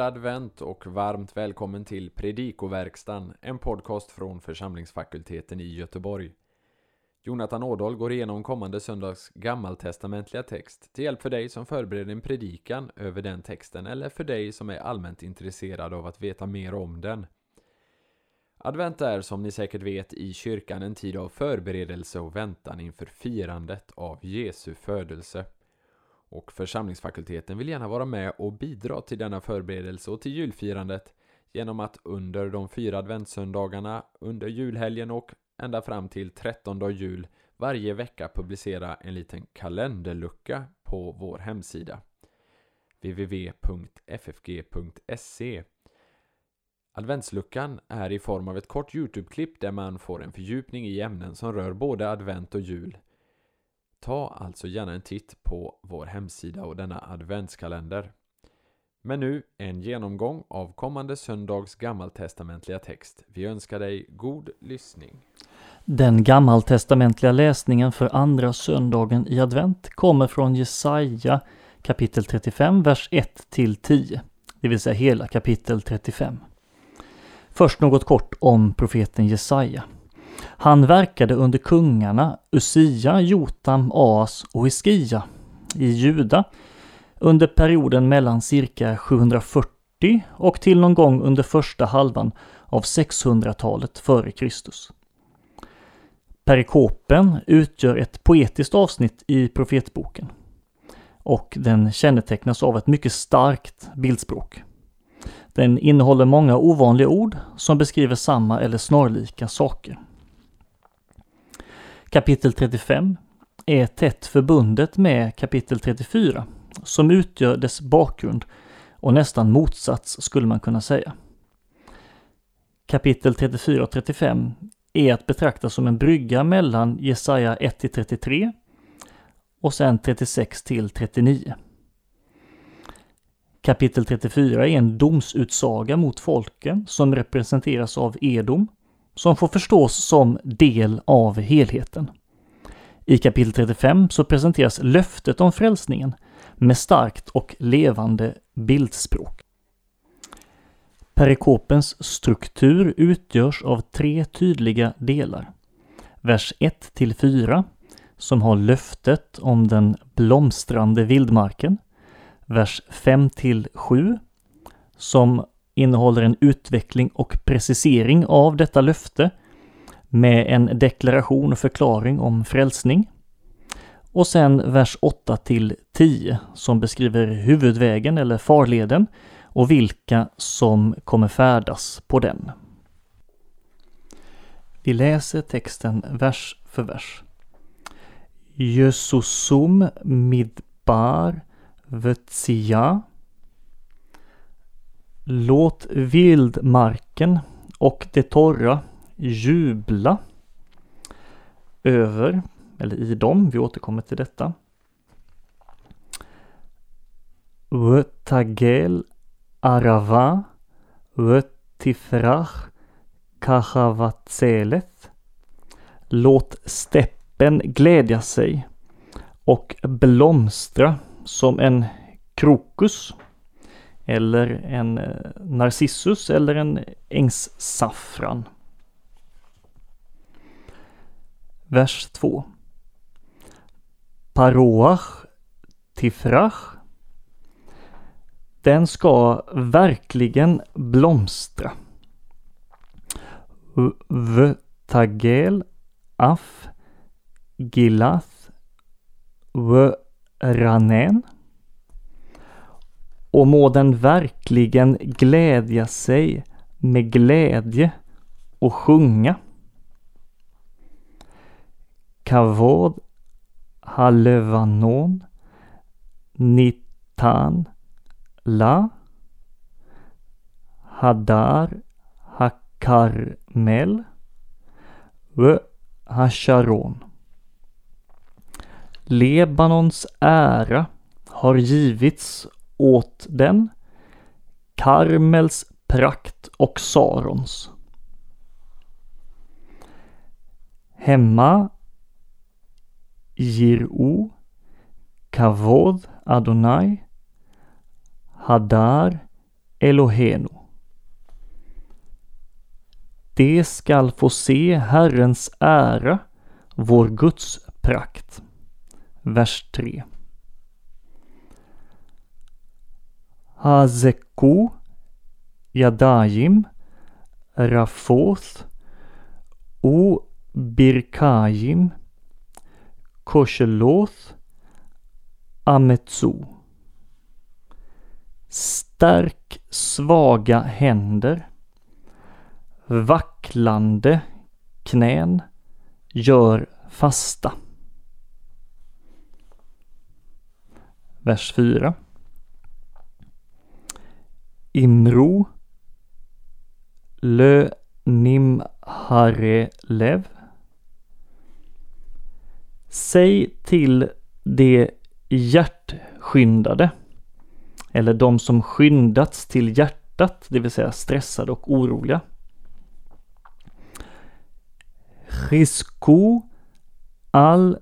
Glad advent och varmt välkommen till Predikoverkstan, en podcast från församlingsfakulteten i Göteborg. Jonathan Ådahl går igenom kommande söndags gammaltestamentliga text till hjälp för dig som förbereder en predikan över den texten eller för dig som är allmänt intresserad av att veta mer om den. Advent är som ni säkert vet i kyrkan en tid av förberedelse och väntan inför firandet av Jesu födelse. Och församlingsfakulteten vill gärna vara med och bidra till denna förberedelse och till julfirandet genom att under de fyra adventssöndagarna, under julhelgen och ända fram till 13 jul varje vecka publicera en liten kalenderlucka på vår hemsida www.ffg.se Adventsluckan är i form av ett kort Youtube-klipp där man får en fördjupning i ämnen som rör både advent och jul. Ta alltså gärna en titt på vår hemsida och denna adventskalender. Men nu en genomgång av kommande söndags gammaltestamentliga text. Vi önskar dig god lyssning. Den gammaltestamentliga läsningen för andra söndagen i advent kommer från Jesaja kapitel 35, vers 1 till 10, det vill säga hela kapitel 35. Först något kort om profeten Jesaja. Han verkade under kungarna Usia, Jotam, As och Hiskia i Juda under perioden mellan cirka 740 och till någon gång under första halvan av 600-talet före Kristus. Perikopen utgör ett poetiskt avsnitt i profetboken och den kännetecknas av ett mycket starkt bildspråk. Den innehåller många ovanliga ord som beskriver samma eller snarlika saker. Kapitel 35 är tätt förbundet med kapitel 34 som utgör dess bakgrund och nästan motsats skulle man kunna säga. Kapitel 34 och 35 är att betrakta som en brygga mellan Jesaja 1 till 33 och sen 36 till 39. Kapitel 34 är en domsutsaga mot folken som representeras av Edom som får förstås som del av helheten. I kapitel 35 så presenteras löftet om frälsningen med starkt och levande bildspråk. Perikopens struktur utgörs av tre tydliga delar. Vers 1 till 4 som har löftet om den blomstrande vildmarken. Vers 5 till 7 som innehåller en utveckling och precisering av detta löfte med en deklaration och förklaring om frälsning. Och sen vers 8 till 10 som beskriver huvudvägen eller farleden och vilka som kommer färdas på den. Vi läser texten vers för vers. Jösusum midbar vetsia Låt vildmarken och det torra jubla över, eller i dem, vi återkommer till detta. Vtagel arava vtifrach kachavatselet. Låt steppen glädja sig och blomstra som en krokus eller en eh, narcissus eller en ängssaffran. Vers 2. Paroach tifrach. Den ska verkligen blomstra. Vtagel af gilath vranen och må den verkligen glädja sig med glädje och sjunga. Kavod Halevanon Nitan La Hadar Hakarmel V Hasharon Lebanons ära har givits åt den, Karmels prakt och Sarons. Hemma Jir'u, Kavod Adonai, Hadar Elohenu. De skall få se Herrens ära, vår Guds prakt. Vers 3. Hazeku Yadayim Rafoth O Birkayim Kosheloth Ametsu Stärk svaga händer Vacklande knän Gör fasta. Vers 4 Imro Lö Nim Hare Lev. Säg till de hjärtskyndade eller de som skyndats till hjärtat, det vill säga stressade och oroliga. Risko al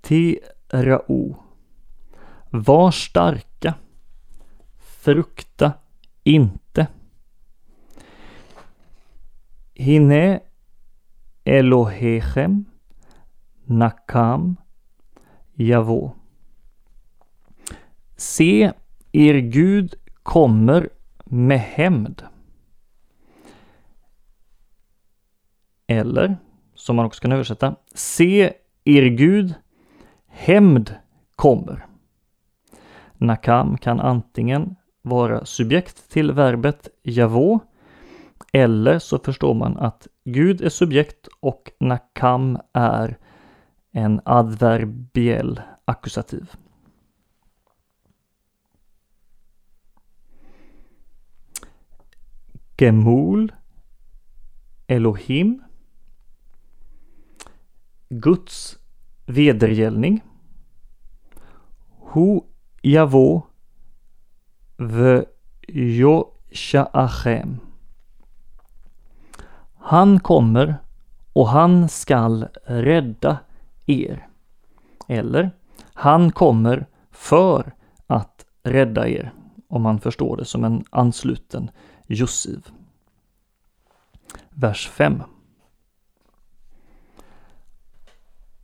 tirao. Var starka. Frukta inte. Hine Elohechem Nakam Javo. Se, er Gud kommer med hämnd. Eller, som man också kan översätta, se, er Gud, hämnd kommer. Nakam kan antingen vara subjekt till verbet javo eller så förstår man att Gud är subjekt och nakam är en adverbiell ackusativ. Gemul Elohim Guds vedergällning Hu Javo V Josha'achem Han kommer och han skall rädda er. Eller, han kommer för att rädda er, om man förstår det som en ansluten jussiv. Vers 5.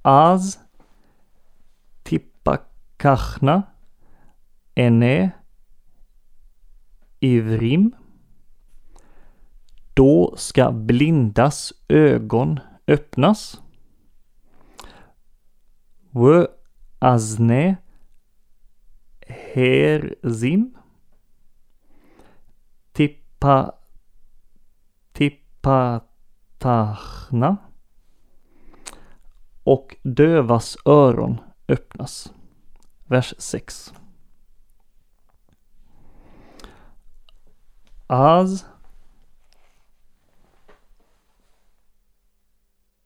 Az tippakachna ene ivrim. Då ska blindas ögon öppnas. Vö azne herzim. Tippa tippatachna och dövas öron öppnas. Vers 6. Az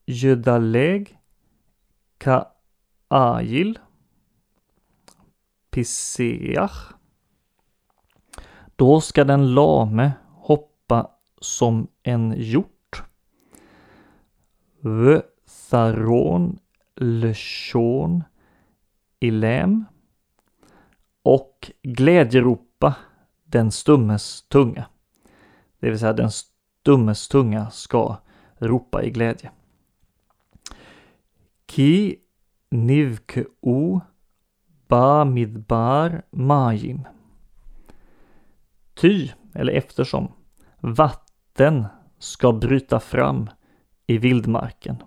Judaleg Ka Agil Piseach Då ska den lame hoppa som en hjort. V Tharon Leshon Ilem och glädjeropa den stummes tunga. Det vill säga den stummes tunga ska ropa i glädje. Ki nivkeu ba midbar majim. Ty, eller eftersom, vatten ska bryta fram i vildmarken.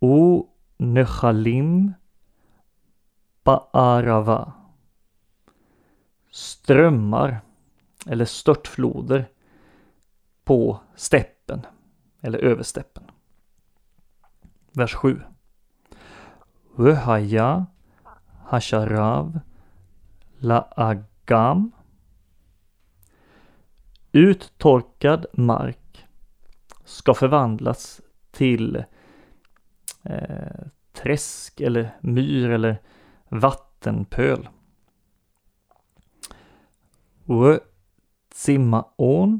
O nechalim ba'arava. Strömmar eller störtfloder på steppen eller översteppen. Vers 7. Vehaya Hasharav Laagam Uttorkad mark ska förvandlas till eh, träsk eller myr eller vattenpöl. W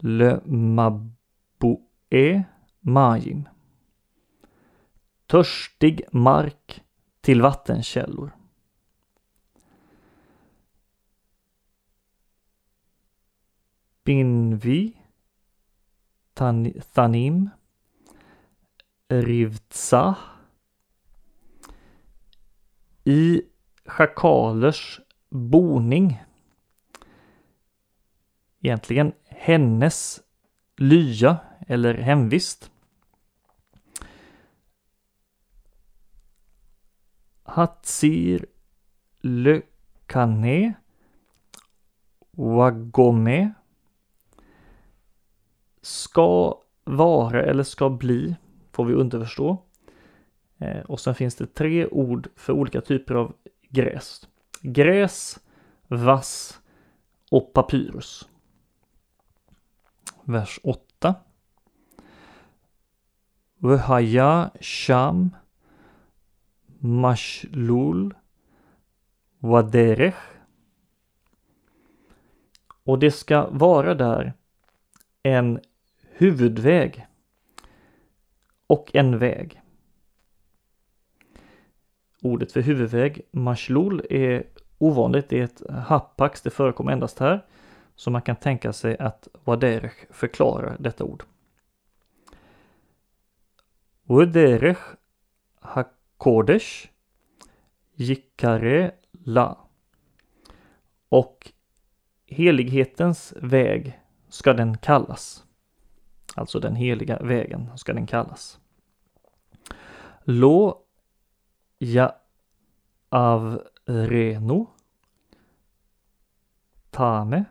Le Mabue Majim. Törstig mark till vattenkällor. Binvi, Tan Thanim, Rivtsa. I schakalers boning. Egentligen hennes lya eller hemvist. Hatsir le Lekane Wagome ska vara eller ska bli, får vi underförstå. Eh, och sen finns det tre ord för olika typer av gräs. Gräs, vass och papyrus. Vers 8. Vehaya sham mashlul waderech. Och det ska vara där en huvudväg och en väg. Ordet för huvudväg, mashlul, är ovanligt. Det är ett hapax, det förekommer endast här. Så man kan tänka sig att Waderech förklarar detta ord. Waderech hakodesh Jikare la. Och helighetens väg ska den kallas. Alltså den heliga vägen ska den kallas. Lo ja avreno tame.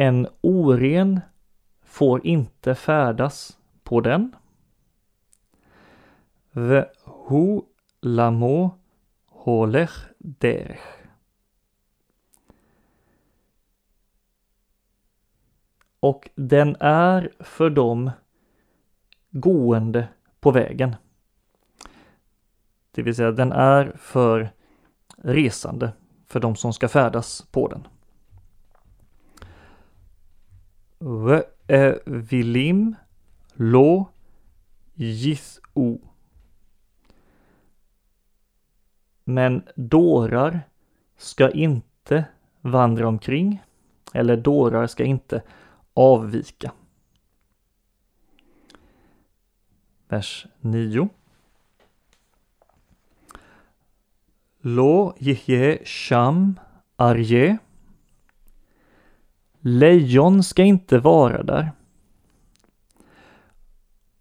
En oren får inte färdas på den. Vehu lamo holech derech. Och den är för dem gående på vägen. Det vill säga den är för resande, för de som ska färdas på den. Vilim lo jithu. Men dårar ska inte vandra omkring eller dårar ska inte avvika. Vers 9. Lo jihye sham arje. Lejon ska inte vara där.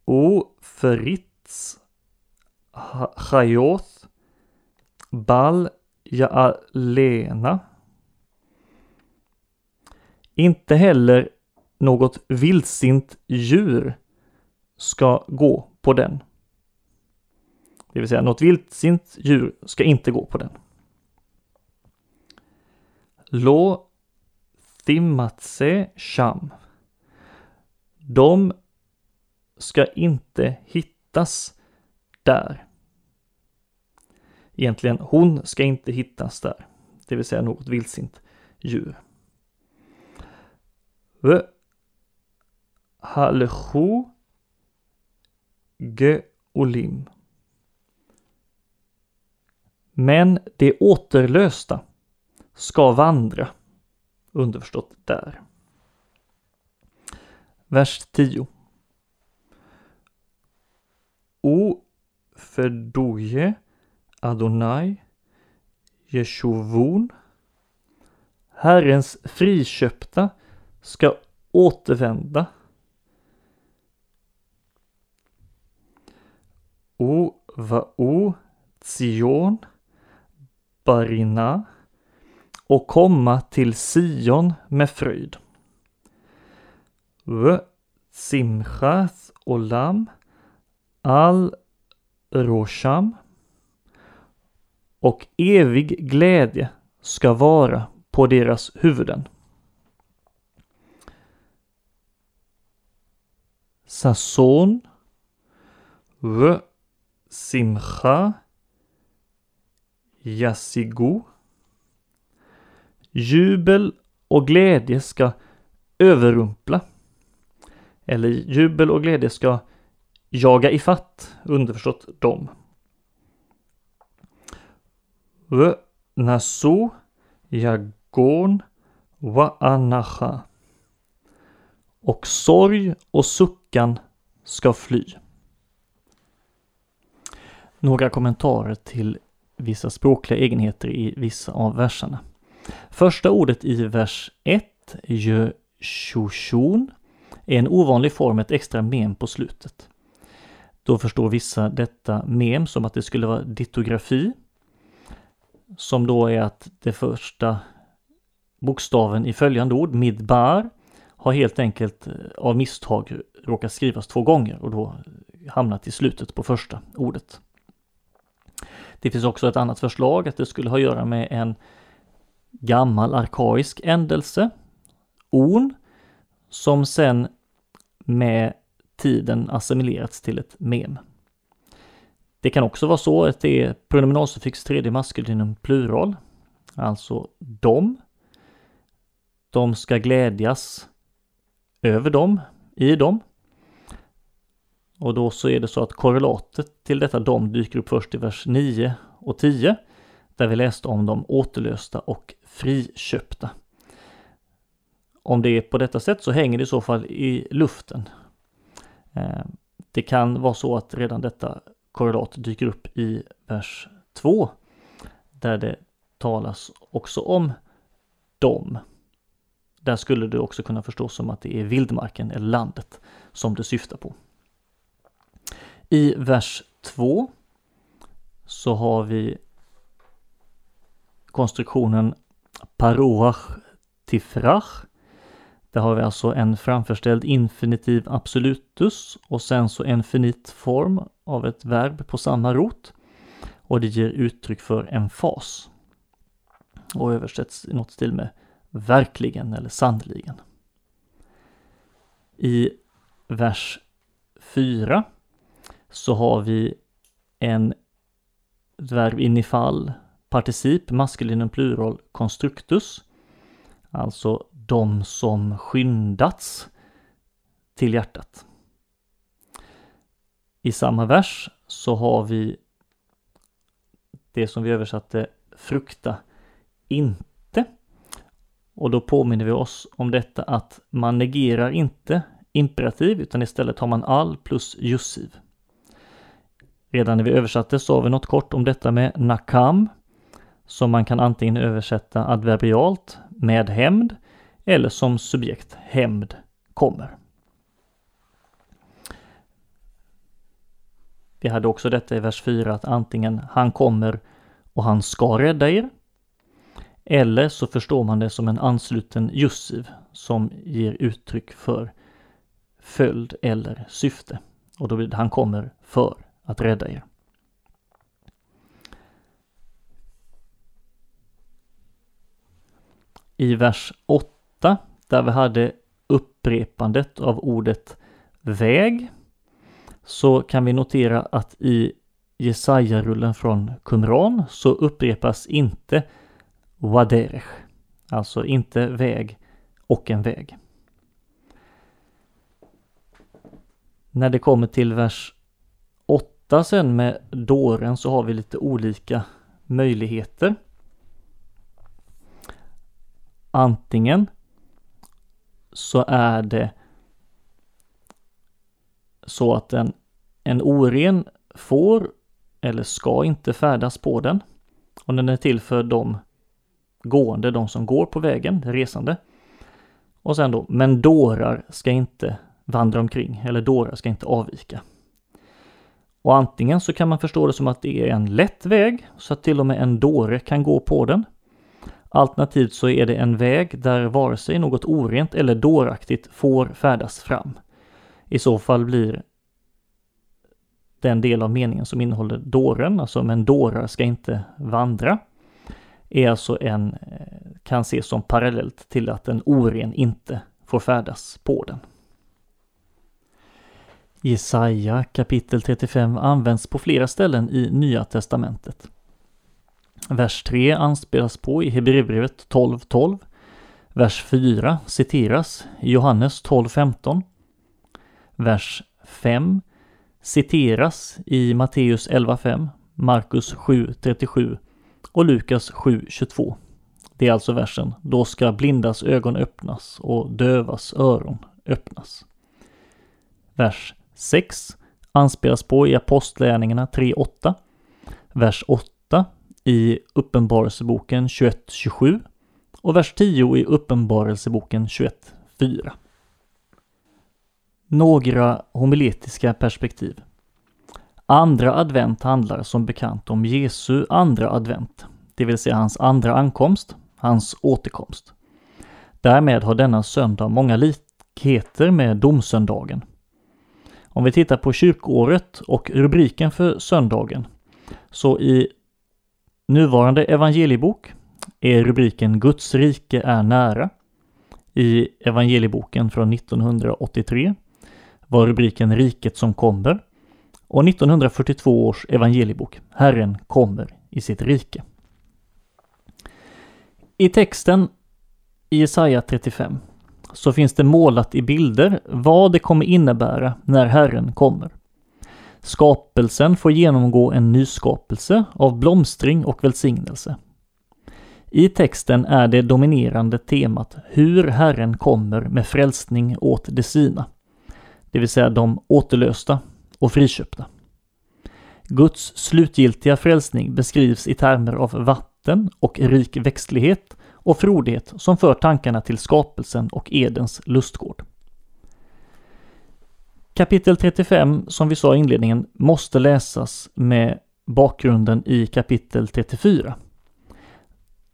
O Fritz Chayoth Bal Jaalena. Inte heller något vildsint djur ska gå på den. Det vill säga något vildsint djur ska inte gå på den. Lo Thimatse Sham. De ska inte hittas där. Egentligen, hon ska inte hittas där. Det vill säga något vildsint djur. V Halchu Geolim. Men det återlösta ska vandra. Underförstått där. Vers 10. O fördoje Adonai Jeshovun Herrens friköpta ska återvända. O va'o zion, Barina och komma till Sion med fröjd. V. Simchas Olam Al Rosham. Och evig glädje ska vara på deras huvuden. Sason. V. Simcha. Yasigu. Jubel och glädje ska överrumpla. Eller jubel och glädje ska jaga ifatt, underförstått dem. Nasu Jagon Wa'anacha. Och sorg och suckan ska fly. Några kommentarer till vissa språkliga egenheter i vissa av verserna. Första ordet i vers 1, jöshushun, är en ovanlig form med ett extra mem på slutet. Då förstår vissa detta mem som att det skulle vara ditografi, som då är att det första bokstaven i följande ord, midbar, har helt enkelt eh, av misstag råkat skrivas två gånger och då hamnat i slutet på första ordet. Det finns också ett annat förslag att det skulle ha att göra med en gammal arkaisk ändelse, on, som sen med tiden assimilerats till ett mem. Det kan också vara så att det är pronominalsuffix tredje maskulinum plural, alltså dom. De ska glädjas över dem, i dem. Och då så är det så att korrelatet till detta dom dyker upp först i vers 9 och 10, där vi läste om de återlösta och friköpta. Om det är på detta sätt så hänger det i så fall i luften. Eh, det kan vara så att redan detta korrelat dyker upp i vers 2, där det talas också om dem. Där skulle det också kunna förstås som att det är vildmarken eller landet som det syftar på. I vers 2 så har vi konstruktionen paroach tifrach. Där har vi alltså en framförställd infinitiv absolutus och sen så en finit form av ett verb på samma rot. Och det ger uttryck för en fas. Och översätts i något stil med verkligen eller sannligen. I vers 4 så har vi en verb inifall particip maskulinum plural constructus. Alltså de som skyndats till hjärtat. I samma vers så har vi det som vi översatte frukta inte. Och då påminner vi oss om detta att man negerar inte imperativ utan istället har man all plus jussiv. Redan när vi översatte sa vi något kort om detta med nakam som man kan antingen översätta adverbialt med hämnd eller som subjekt hämnd kommer. Vi hade också detta i vers 4 att antingen han kommer och han ska rädda er. Eller så förstår man det som en ansluten jussiv som ger uttryck för följd eller syfte. Och då blir det han kommer för att rädda er. I vers 8 där vi hade upprepandet av ordet väg så kan vi notera att i Jesaja-rullen från Qumran så upprepas inte Waderech, alltså inte väg och en väg. När det kommer till vers 8 sen med dåren så har vi lite olika möjligheter. Antingen så är det så att en, en oren får eller ska inte färdas på den. Och den är till för de gående, de som går på vägen, resande. Och sen då, men dårar ska inte vandra omkring eller dårar ska inte avvika. Och antingen så kan man förstå det som att det är en lätt väg så att till och med en dåre kan gå på den. Alternativt så är det en väg där vare sig något orent eller dåraktigt får färdas fram. I så fall blir den del av meningen som innehåller dåren, alltså men dårar ska inte vandra, är alltså en, eh, kan ses som parallellt till att en oren inte får färdas på den. Jesaja kapitel 35 används på flera ställen i Nya Testamentet. Vers 3 anspelas på i Hebreerbrevet 12.12. 12. Vers 4 citeras i Johannes 12.15. Vers 5 citeras i Matteus 11.5, Markus 7.37 och Lukas 7.22. Det är alltså versen. Då ska blindas ögon öppnas och dövas öron öppnas. Vers 6 anspelas på i Apostlärningarna 3.8. Vers 8 i Uppenbarelseboken 21.27 och vers 10 i Uppenbarelseboken 21.4. Några homiletiska perspektiv. Andra advent handlar som bekant om Jesu andra advent, det vill säga hans andra ankomst, hans återkomst. Därmed har denna söndag många likheter med domsöndagen. Om vi tittar på kyrkåret och rubriken för söndagen, så i nuvarande evangeliebok är rubriken Guds rike är nära. I evangelieboken från 1983 var rubriken Riket som kommer och 1942 års evangeliebok Herren kommer i sitt rike. I texten i Jesaja 35 så finns det målat i bilder vad det kommer innebära när Herren kommer. Skapelsen får genomgå en nyskapelse av blomstring och välsignelse. I texten är det dominerande temat hur Herren kommer med frälsning åt de sina, det vill säga de återlösta och friköpta. Guds slutgiltiga frälsning beskrivs i termer av vatten och rik växtlighet och frodighet som för tankarna till skapelsen och Edens lustgård. Kapitel 35, som vi sa i inledningen, måste läsas med bakgrunden i kapitel 34.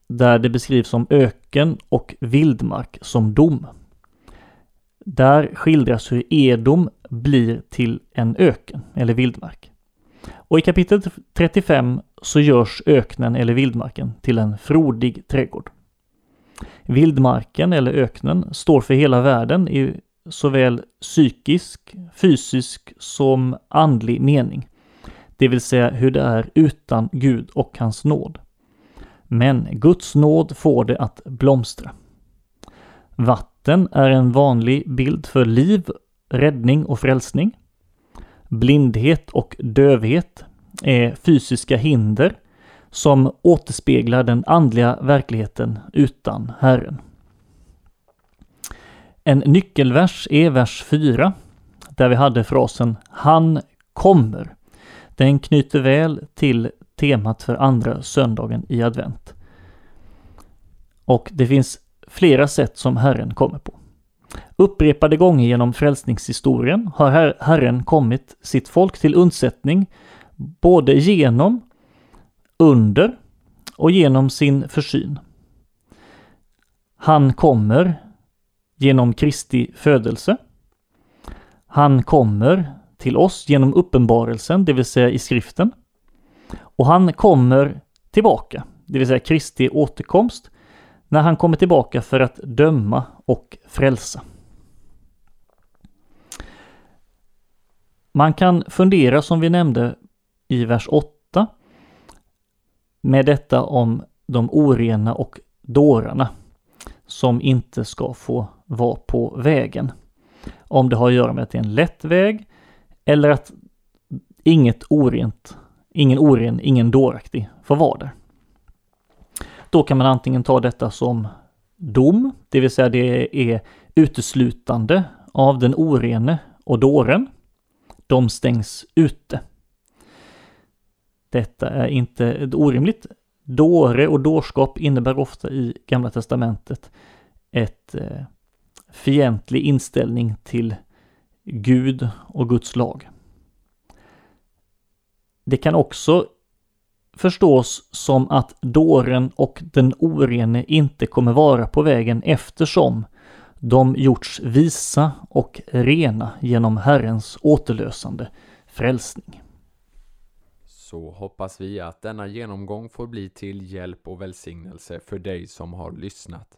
Där det beskrivs som öken och vildmark som dom. Där skildras hur Edom blir till en öken eller vildmark. Och i kapitel 35 så görs öknen eller vildmarken till en frodig trädgård. Vildmarken eller öknen står för hela världen i såväl psykisk, fysisk som andlig mening. Det vill säga hur det är utan Gud och hans nåd. Men Guds nåd får det att blomstra. Vatten är en vanlig bild för liv, räddning och frälsning. Blindhet och dövhet är fysiska hinder som återspeglar den andliga verkligheten utan Herren. En nyckelvers är vers 4, där vi hade frasen Han kommer. Den knyter väl till temat för andra söndagen i advent. Och det finns flera sätt som Herren kommer på. Upprepade gånger genom frälsningshistorien har Herren kommit sitt folk till undsättning både genom, under och genom sin försyn. Han kommer genom Kristi födelse. Han kommer till oss genom uppenbarelsen, det vill säga i skriften. Och han kommer tillbaka, det vill säga Kristi återkomst, när han kommer tillbaka för att döma och frälsa. Man kan fundera som vi nämnde i vers 8 med detta om de orena och dårarna som inte ska få var på vägen. Om det har att göra med att det är en lätt väg eller att inget orent, ingen oren, ingen dåraktig får vara där. Då kan man antingen ta detta som dom, det vill säga det är uteslutande av den orene och dåren. De stängs ute. Detta är inte orimligt. Dåre och dårskap innebär ofta i Gamla Testamentet ett eh, fientlig inställning till Gud och Guds lag. Det kan också förstås som att dåren och den orene inte kommer vara på vägen eftersom de gjorts visa och rena genom Herrens återlösande frälsning. Så hoppas vi att denna genomgång får bli till hjälp och välsignelse för dig som har lyssnat.